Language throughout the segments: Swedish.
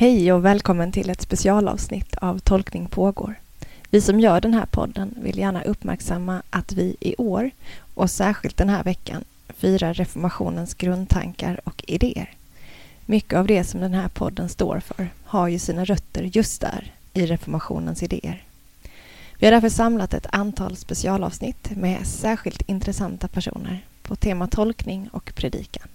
Hej och välkommen till ett specialavsnitt av Tolkning pågår. Vi som gör den här podden vill gärna uppmärksamma att vi i år, och särskilt den här veckan, firar reformationens grundtankar och idéer. Mycket av det som den här podden står för har ju sina rötter just där, i reformationens idéer. Vi har därför samlat ett antal specialavsnitt med särskilt intressanta personer på tema tolkning och predikan.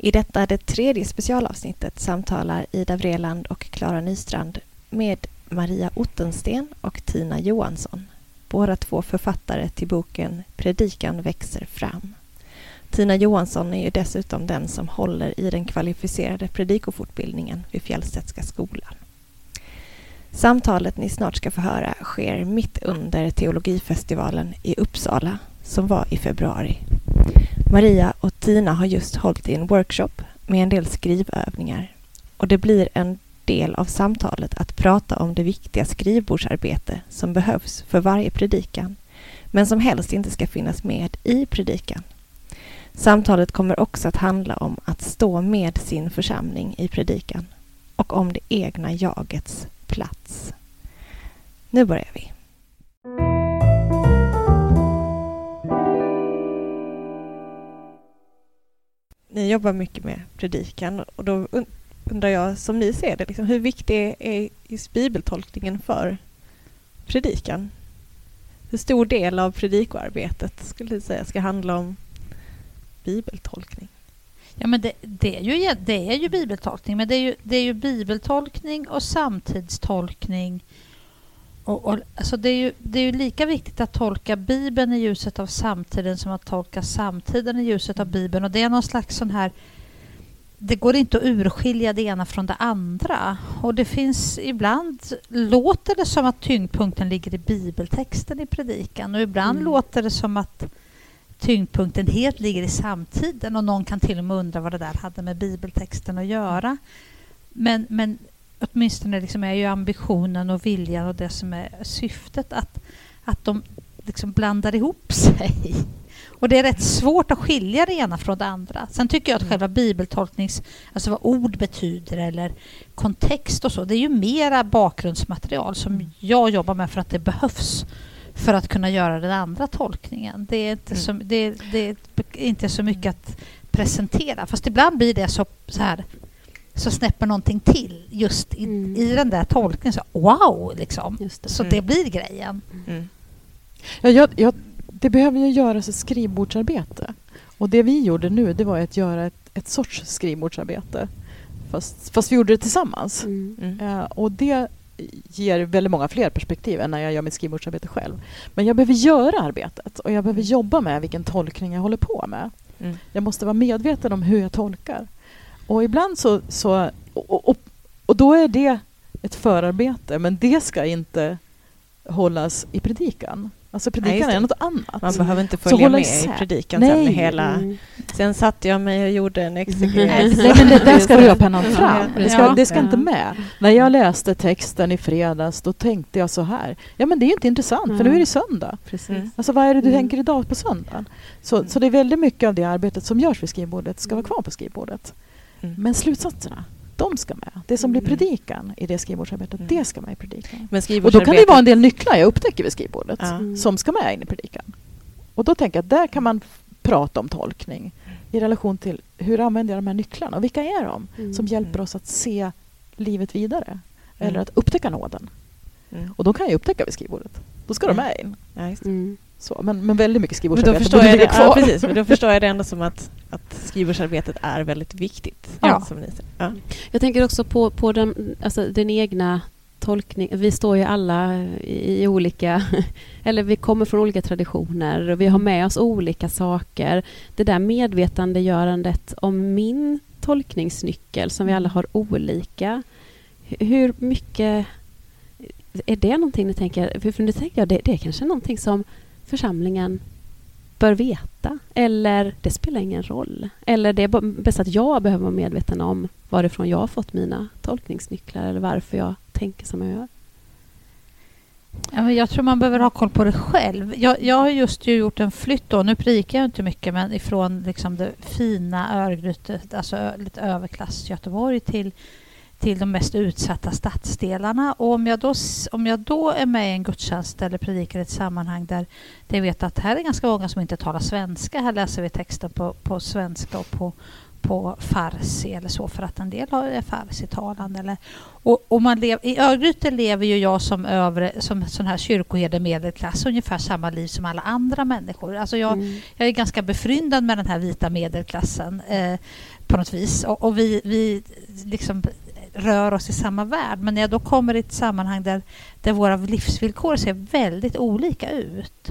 I detta det tredje specialavsnittet samtalar Ida Vreland och Klara Nystrand med Maria Ottensten och Tina Johansson. Båda två författare till boken Predikan växer fram. Tina Johansson är ju dessutom den som håller i den kvalificerade predikofortbildningen vid Fjällstedtska skolan. Samtalet ni snart ska få höra sker mitt under teologifestivalen i Uppsala som var i februari. Maria och Tina har just hållit i en workshop med en del skrivövningar och det blir en del av samtalet att prata om det viktiga skrivbordsarbete som behövs för varje predikan men som helst inte ska finnas med i predikan. Samtalet kommer också att handla om att stå med sin församling i predikan och om det egna jagets plats. Nu börjar vi. Ni jobbar mycket med predikan och då undrar jag, som ni ser det, liksom, hur viktig är just bibeltolkningen för predikan? Hur stor del av predikoarbetet skulle du säga ska handla om bibeltolkning? Ja, men det, det, är ju, det är ju bibeltolkning, men det är ju, det är ju bibeltolkning och samtidstolkning. Och, och, alltså det, är ju, det är ju lika viktigt att tolka Bibeln i ljuset av samtiden som att tolka samtiden i ljuset av Bibeln. Och det är någon slags sån här... Det går inte att urskilja det ena från det andra. Och det finns ibland låter det som att tyngdpunkten ligger i bibeltexten i predikan och ibland mm. låter det som att tyngdpunkten helt ligger i samtiden och någon kan till och med undra vad det där hade med bibeltexten att göra. Men, men åtminstone liksom är ju ambitionen och viljan och det som är syftet att, att de liksom blandar ihop sig. Och det är rätt svårt att skilja det ena från det andra. Sen tycker jag att mm. själva bibeltolknings... Alltså vad ord betyder eller kontext och så, det är ju mera bakgrundsmaterial som mm. jag jobbar med för att det behövs för att kunna göra den andra tolkningen. Det är inte, mm. så, det, det, är inte så mycket att presentera. Fast ibland blir det så, så här så snäpper någonting till just i, mm. i den där tolkningen. Så, wow! Liksom. Det. Så mm. det blir grejen. Mm. Ja, jag, jag, det behöver ju göras ett skrivbordsarbete. Och det vi gjorde nu det var att göra ett, ett sorts skrivbordsarbete. Fast, fast vi gjorde det tillsammans. Uh, och det ger väldigt många fler perspektiv än när jag gör mitt skrivbordsarbete själv. Men jag behöver göra arbetet och jag behöver mm. jobba med vilken tolkning jag håller på med. Mm. Jag måste vara medveten om hur jag tolkar. Och ibland så... så och, och, och då är det ett förarbete, men det ska inte hållas i predikan. Alltså predikan är något annat. Man behöver inte följa med i predikan Nej. sen hela... Mm. Sen satte jag mig och gjorde en exeges. Nej, men det, där ska du ha pennan fram. Det ska, det ska ja. inte med. När jag läste texten i fredags, då tänkte jag så här. Ja, men det är ju inte intressant, mm. för nu är det söndag. Precis. Alltså, vad är det du mm. tänker idag på söndagen? Så, mm. så det är väldigt mycket av det arbetet som görs vid skrivbordet ska vara kvar på skrivbordet. Mm. Men slutsatserna, de ska med. Det som blir mm. predikan i det skrivbordsarbetet, mm. det ska med i predikan. Men och då kan det vara en del nycklar jag upptäcker vid skrivbordet mm. som ska med in i predikan. Och då tänker jag att där kan man prata om tolkning i relation till hur använder jag de här nycklarna och vilka är de mm. som hjälper oss att se livet vidare eller mm. att upptäcka nåden. Mm. Och då kan jag upptäcka vid skrivbordet. Då ska de med in. Ja, så, men, men väldigt mycket skrivbordsarbete. Men då förstår, jag det, ja, precis, men då förstår jag det ändå som att, att skrivbordsarbetet är väldigt viktigt. Ja. Som ni säger. Ja. Jag tänker också på, på den, alltså den egna tolkningen. Vi står ju alla i, i olika... Eller vi kommer från olika traditioner. Vi har med oss olika saker. Det där medvetandegörandet om min tolkningsnyckel som vi alla har olika. Hur mycket... Är det någonting ni tänker... För nu tänker jag det, det är kanske någonting som församlingen bör veta. Eller det spelar ingen roll. Eller det är bäst att jag behöver vara medveten om varifrån jag har fått mina tolkningsnycklar eller varför jag tänker som jag gör. Ja, jag tror man behöver ha koll på det själv. Jag, jag har just gjort en flytt. Då. Nu predikar jag inte mycket, men ifrån liksom det fina Örgryte, alltså lite överklass Göteborg till till de mest utsatta stadsdelarna. Och om jag, då, om jag då är med i en gudstjänst eller predikar i ett sammanhang där jag vet att här är ganska många som inte talar svenska. Här läser vi texten på, på svenska och på, på farsi eller så för att en del är farsi-talande. Eller, och, och man lev, I Örgryte lever ju jag som, övre, som sån här kyrkoherde medelklass ungefär samma liv som alla andra människor. Alltså jag, mm. jag är ganska befryndad med den här vita medelklassen eh, på något vis. Och, och vi, vi liksom rör oss i samma värld. Men när jag då kommer i ett sammanhang där, där våra livsvillkor ser väldigt olika ut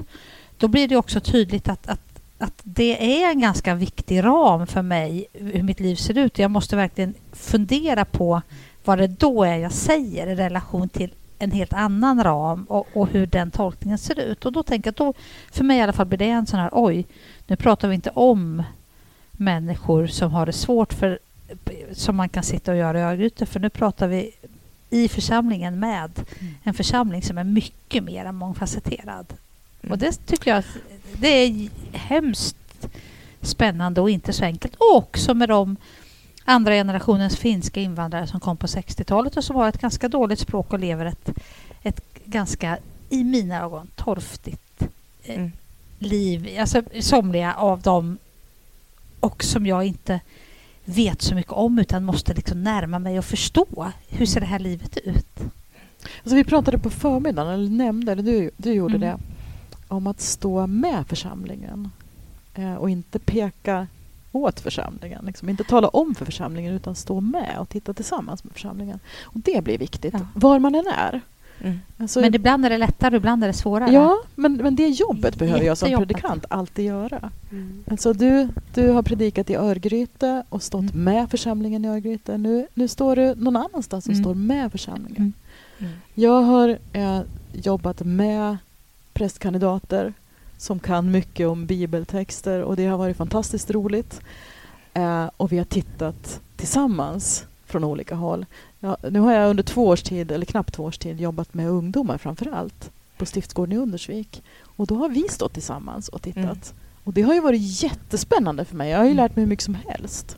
då blir det också tydligt att, att att det är en ganska viktig ram för mig hur mitt liv ser ut. Jag måste verkligen fundera på vad det då är jag säger i relation till en helt annan ram och, och, hur den tolkningen ser ut. Och då tänker jag då, för mig i alla fall blir det en sån här oj, nu pratar vi inte om människor som har det svårt för som man kan sitta och göra i Örgryte för nu pratar vi i församlingen med mm. en församling som är mycket mer mångfacetterad. Mm. Och det tycker jag det är hemskt spännande och inte så enkelt. Och också med de andra generationens finska invandrare som kom på 60-talet och som har ett ganska dåligt språk och lever ett, ett ganska, i mina ögon, torftigt eh, mm. liv. Alltså somliga av dem och som jag inte vet så mycket om utan måste liksom närma mig och förstå. Hur ser det här livet ut? Alltså vi pratade på förmiddagen, eller nämnde, eller du, du gjorde mm. det, om att stå med församlingen eh, och inte peka åt församlingen. Liksom. Inte tala om för församlingen utan stå med och titta tillsammans med församlingen. Och Det blir viktigt, ja. var man än är. Mm. Alltså, men ibland är det lättare och ibland är det svårare. Ja, men, men det jobbet behöver jag som predikant alltid göra. Mm. Alltså du, du har predikat i Örgryte och stått mm. med församlingen i Örgryte. Nu, nu står du någon annanstans och mm. står med församlingen. Mm. Mm. Jag har eh, jobbat med prästkandidater som kan mycket om bibeltexter och det har varit fantastiskt roligt. Eh, och vi har tittat tillsammans från olika håll. Ja, nu har jag under två års tid, eller knappt två års tid, jobbat med ungdomar framför allt på Stiftsgården i Undersvik. Och då har vi stått tillsammans och tittat. Mm. Och det har ju varit jättespännande för mig. Jag har ju mm. lärt mig hur mycket som helst.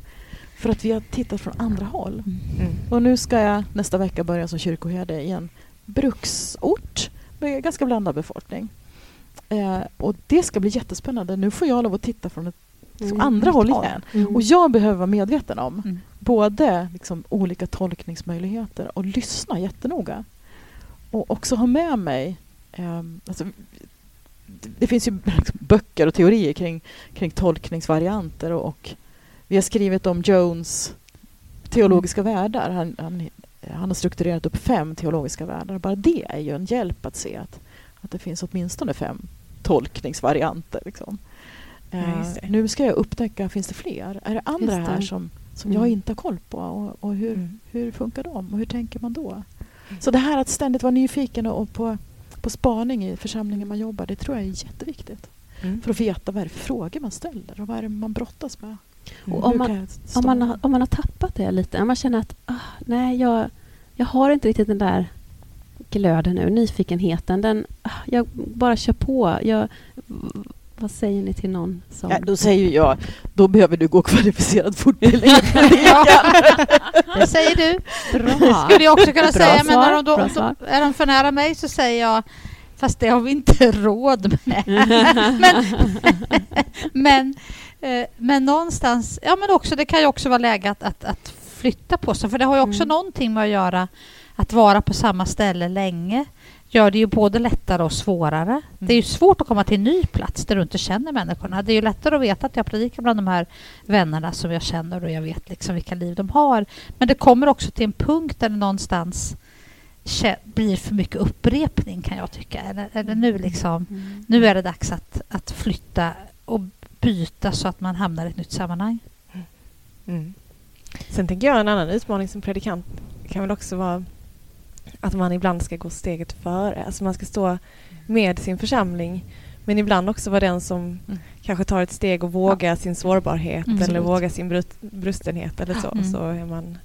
För att vi har tittat från andra håll. Mm. mm. Och nu ska jag nästa vecka börja som kyrkoherde i en bruksort med ganska blandad befolkning. Eh, och det ska bli jättespännande. Nu får jag lov att titta från ett mm. andra håll igen. Mm. Och jag behöver vara medveten om mm. både liksom, olika tolkningsmöjligheter och lyssna jättenoga. Och också ha med mig... Eh, alltså, det finns ju böcker och teorier kring, kring tolkningsvarianter och, och vi har skrivit om Jones teologiska mm. världar. Han, han, han har strukturerat upp fem teologiska världar. Bara det är ju en hjälp att se att, att det finns åtminstone fem tolkningsvarianter. Liksom. Eh, nu ska jag upptäcka, finns det fler? Är det andra det. här som, som mm. jag inte har koll på? Och, och hur, mm. hur funkar de? Och hur tänker man då? Mm. Så det här att ständigt vara nyfiken och, och på, på spaning i församlingen man jobbar, det tror jag är jätteviktigt. Mm. För att veta vad är det för frågor man ställer och vad är det man brottas med. Och om, man, om, man har, om man har tappat det lite, om man känner att ah, nej, jag, jag har inte riktigt den där glöden nu, nyfikenheten. Den, ah, jag bara kör på. Jag, vad säger ni till någon som... Ja, då säger jag, då behöver du gå kvalificerad fortbildning. det säger du. Bra. skulle jag också kunna Bra säga, svar. men när de då, då, är de för nära mig så säger jag Fast det har vi inte råd med. men, men, eh, men någonstans, ja men också, det kan ju också vara läge att, att, att flytta på sig, för det har ju också mm. någonting med att göra att vara på samma ställe länge gör det ju både lättare och svårare. Mm. Det är ju svårt att komma till en ny plats där du inte känner människorna. Det är ju lättare att veta att jag predikar bland de här vännerna som jag känner och jag vet liksom vilka liv de har. Men det kommer också till en punkt där det någonstans blir för mycket upprepning kan jag tycka. Eller, eller nu, liksom, mm. nu är det dags att, att flytta och byta så att man hamnar i ett nytt sammanhang. Mm. Sen tänker jag en annan utmaning som predikant kan väl också vara att man ibland ska gå steget före. Alltså man ska stå med sin församling men ibland också vara den som mm. kanske tar ett steg och vågar ja. sin sårbarhet mm. eller vågar sin brut, brustenhet eller så. Mm. Så är man...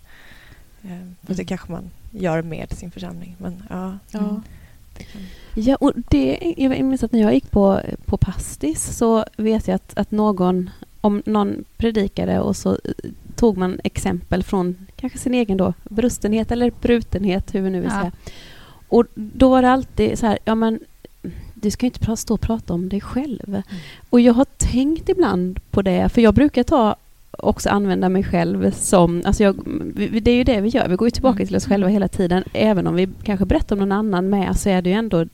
Eh, det mm. kanske man gör med sin församling. Men, ja. ja. Ja, och det, jag minns att när jag gick på, på pastis så vet jag att, att någon, om någon predikade och så tog man exempel från kanske sin egen då, brustenhet eller brutenhet, hur vi nu vill ja. säga. Och då var det alltid så här, ja men du ska inte stå och prata om dig själv. Mm. Och jag har tänkt ibland på det, för jag brukar ta också använda mig själv som... Alltså jag, det är ju det vi gör, vi går ju tillbaka mm. till oss själva hela tiden. Även om vi kanske berättar om någon annan med så är det ju ändå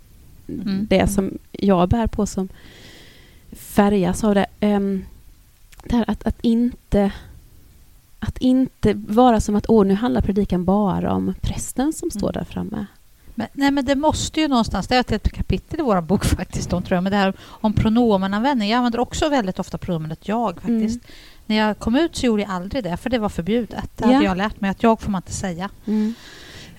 mm. det som jag bär på som färgas av det. Um, det här att, att inte att inte vara som att åh, nu handlar predikan bara om prästen som står mm. där framme. Men, nej, men det måste ju någonstans, det är ett kapitel i vår bok faktiskt, tror jag, men det här om pronomenanvändning. Jag använder också väldigt ofta pronomenet jag faktiskt. Mm. När jag kom ut så gjorde jag aldrig det, för det var förbjudet. Det ja. hade jag lärt mig att jag får man inte säga. Mm.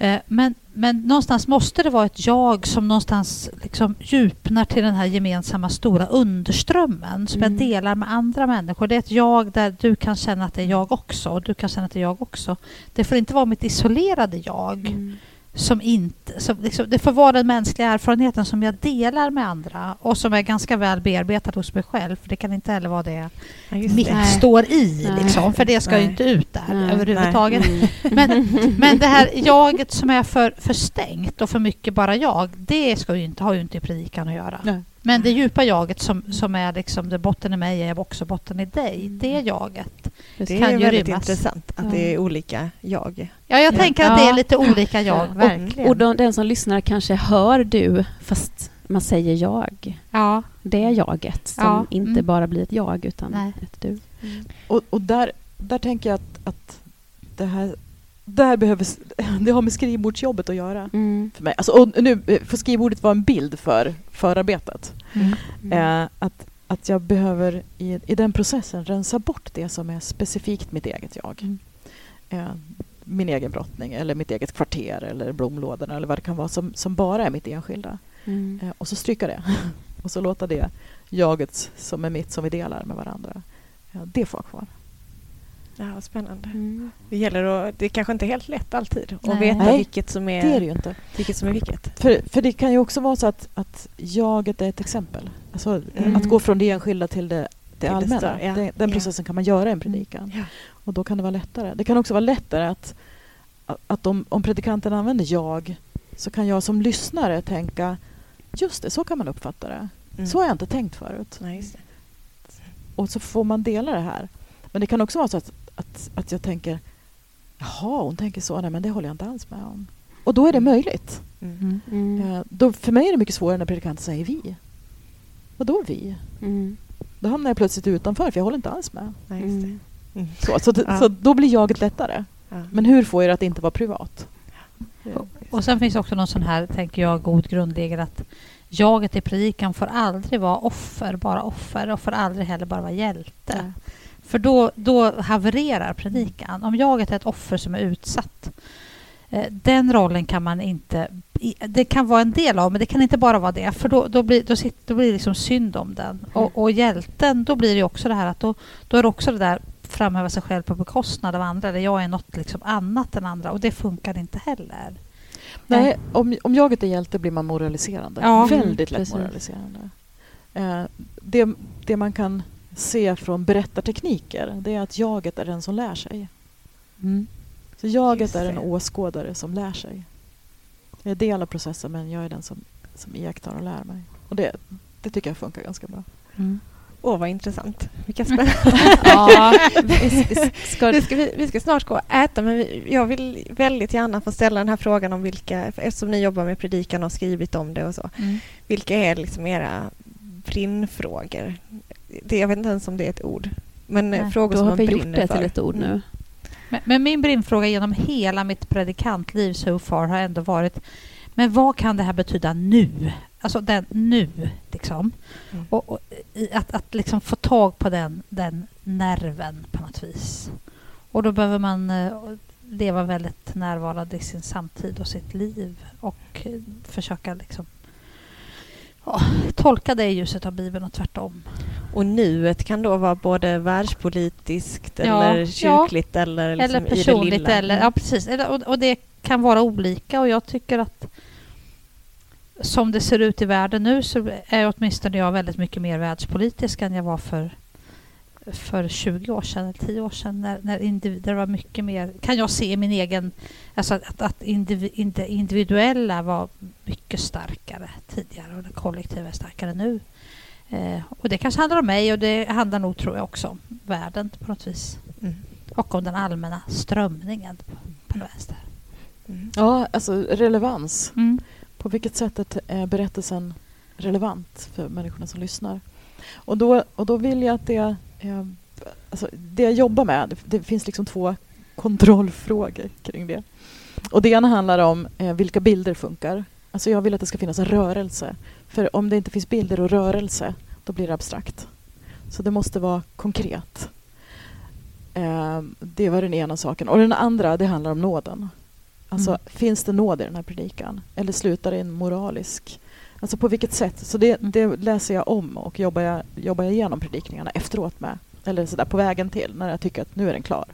Eh, men, men någonstans måste det vara ett jag som någonstans liksom djupnar till den här gemensamma stora underströmmen som mm. jag delar med andra människor. Det är ett jag där du kan känna att det är jag också och du kan känna att det är jag också. Det får inte vara mitt isolerade jag. Mm som inte... Som liksom, det får vara den mänskliga erfarenheten som jag delar med andra och som är ganska väl bearbetad hos mig själv. För Det kan inte heller vara det ja, mitt det. står i, liksom, för det ska Nej. ju inte ut där Nej. överhuvudtaget. Nej. Mm. Men, men det här jaget som är för, för stängt och för mycket bara jag, det ska ju inte, har ju inte i predikan att göra. Men det djupa jaget som, som är liksom det botten i mig är också botten i dig. Det jaget det kan är ju väldigt rymmas. intressant att ja. det är olika jag. Ja, jag ja. tänker att det är lite olika jag, ja, verkligen. Och, och de, den som lyssnar kanske hör du, fast man säger jag. Ja. Det är jaget som ja. inte mm. bara blir ett jag, utan Nej. ett du. Mm. Och, och, där, där tänker jag att, att det här där behöver, det har med skrivbordsjobbet att göra. Mm. För mig. Alltså, och nu eh, får skrivbordet vara en bild för förarbetet. Mm. Mm. Eh, att, att jag behöver i, i den processen rensa bort det som är specifikt mitt eget jag. Mm. Eh, min egen brottning eller mitt eget kvarter eller blomlådorna eller vad det kan vara som, som bara är mitt enskilda. Mm. Eh, och så stryka det. och så låta det jaget som är mitt, som vi delar med varandra, eh, det får vara kvar. Ja, spännande. Mm. Det gäller att, det är kanske inte är helt lätt alltid att Nej. veta vilket som är, det är det ju inte. Vilket som är vilket. För, för det kan ju också vara så att, att jaget är ett exempel. Alltså mm. att gå från det enskilda till det, det till allmänna. Det ja. den, den processen ja. kan man göra i en predikan. Mm. Ja. Och då kan det vara lättare. Det kan också vara lättare att, att om, om predikanten använder jag så kan jag som lyssnare tänka just det, så kan man uppfatta det. Mm. Så har jag inte tänkt förut. Nej, och så får man dela det här. Men det kan också vara så att att, att jag tänker jaha, hon tänker så. Nej, men det håller jag inte alls med om. Och då är det mm. möjligt. Mm. Mm. Då, för mig är det mycket svårare när predikanten säger vi. Vadå vi? Mm. Då hamnar jag plötsligt utanför, för jag håller inte alls med. Nej, mm. mm. Så, så, ja. så, då blir jaget lättare. Ja. Men hur får jag det att inte vara privat? Och, och sen finns också någon sån här, tänker jag, god grundregel att jaget i predikan får aldrig vara offer, bara offer och får aldrig heller bara vara hjälte. Ja. För då, då havererar predikan. Om jaget är ett offer som är utsatt eh, den rollen kan man inte... Det kan vara en del av, men det kan inte bara vara det. För då, då blir, då, sitter, då blir det liksom synd om den. Mm. Och, och hjälten, då blir det också det här att då, då är det också det där framhäva sig själv på bekostnad av andra. Eller jag är något liksom annat än andra. Och det funkar inte heller. Nej, om, om jaget är hjälte blir man moraliserande. Ja. Väldigt lätt Precis. moraliserande. Eh, det, det man kan se från berättartekniker det är att jaget är den som lär sig. Mm. Så jaget är en åskådare som lär sig. Jag är del av processen men jag är den som, som iakttar och lär mig. Och det, det tycker jag funkar ganska bra. Mm. Åh, vad intressant. Vilka spännande... ja, vi, ska, vi, ska, vi, vi, ska snart gå och äta, men vi, jag vill väldigt gärna få ställa den här frågan om vilka, eftersom ni jobbar med predikan och skrivit om det och så. Mm. Vilka är liksom era brinnfrågor? det, jag vet inte ens om det är ett ord. Men eh, Nej, frågor som man brinner för. Då har vi gjort det till ett ord nu. Mm. Men, men, min brinnfråga genom hela mitt predikantliv so far har ändå varit men vad kan det här betyda nu? Alltså den nu, liksom. Mm. Och, och, att, att liksom få tag på den, den nerven på något vis. Och då behöver man uh, leva väldigt närvarande i sin samtid och sitt liv och uh, försöka liksom oh, tolka det i ljuset av Bibeln och tvärtom. Och nuet kan då vara både världspolitiskt ja, eller kyrkligt ja. eller, liksom eller personligt. Eller, ja, precis. Och, och, det kan vara olika och jag tycker att som det ser ut i världen nu så är åtminstone jag väldigt mycket mer världspolitisk än jag var för för 20 år sedan, eller 10 år sedan, när, när individer var mycket mer... Kan jag se i min egen... Alltså att, att individ, individuella var mycket starkare tidigare och det kollektiva är starkare nu. Eh, och det kanske handlar om mig och det handlar nog, tror jag, också om världen på något vis. Mm. Och om den allmänna strömningen på, på vänster. Mm. Ja, alltså relevans. Mm. På vilket sätt är berättelsen relevant för människorna som lyssnar? Och då, och då vill jag att det... Eh, alltså det jag jobbar med, det, det, finns liksom två kontrollfrågor kring det. Och det ena handlar om eh, vilka bilder funkar. Alltså jag vill att det ska finnas en rörelse. För om det inte finns bilder och rörelse, då blir det abstrakt. Så det måste vara konkret. Eh, det var den ena saken. Och den andra, det handlar om nåden. Alltså, mm. finns det nåd i den här predikan? Eller slutar det i en moralisk... Alltså på vilket sätt? Så det, mm. det, läser jag om och jobbar jag, jobbar jag igenom predikningarna efteråt med. Eller så där på vägen till, när jag tycker att nu är den klar.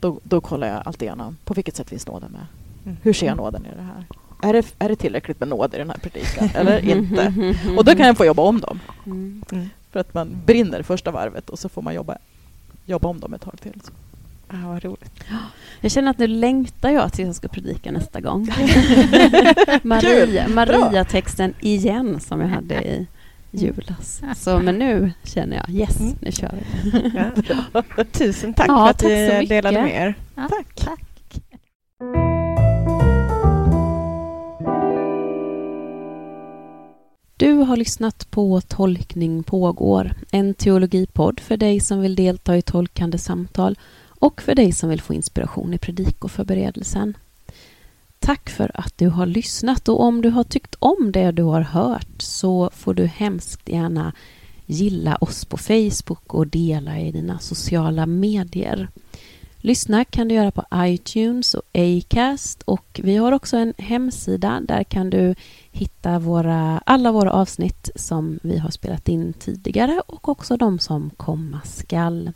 Då, då kollar jag allt igenom. På vilket sätt finns nåden med? Mm. Hur ser jag mm. nåden i det här? Är det, är det tillräckligt med nåd i den här predikan eller inte? Och då kan jag få jobba om dem. Mm. För att man brinner första varvet och så får man jobba, jobba om dem ett tag till. Så. Ja, vad roligt. Jag känner att nu längtar jag tills jag ska predika nästa gång. Maria, Maria-texten igen som jag hade i julas. Så, men nu känner jag, yes, mm. nu kör vi. Ja. Tusen tack ja, för att du delade med er. Ja, tack. tack. Du har lyssnat på Tolkning pågår, en teologipodd för dig som vill delta i tolkande samtal och för dig som vill få inspiration i predikoförberedelsen. Tack för att du har lyssnat och om du har tyckt om det du har hört så får du hemskt gärna gilla oss på Facebook och dela i dina sociala medier. Lyssna kan du göra på iTunes och Acast och vi har också en hemsida. Där kan du hitta våra, alla våra avsnitt som vi har spelat in tidigare och också de som komma skall.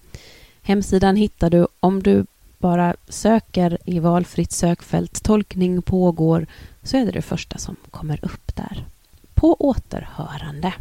Hemsidan hittar du om du bara söker i valfritt sökfält tolkning pågår så är det det första som kommer upp där. På återhörande.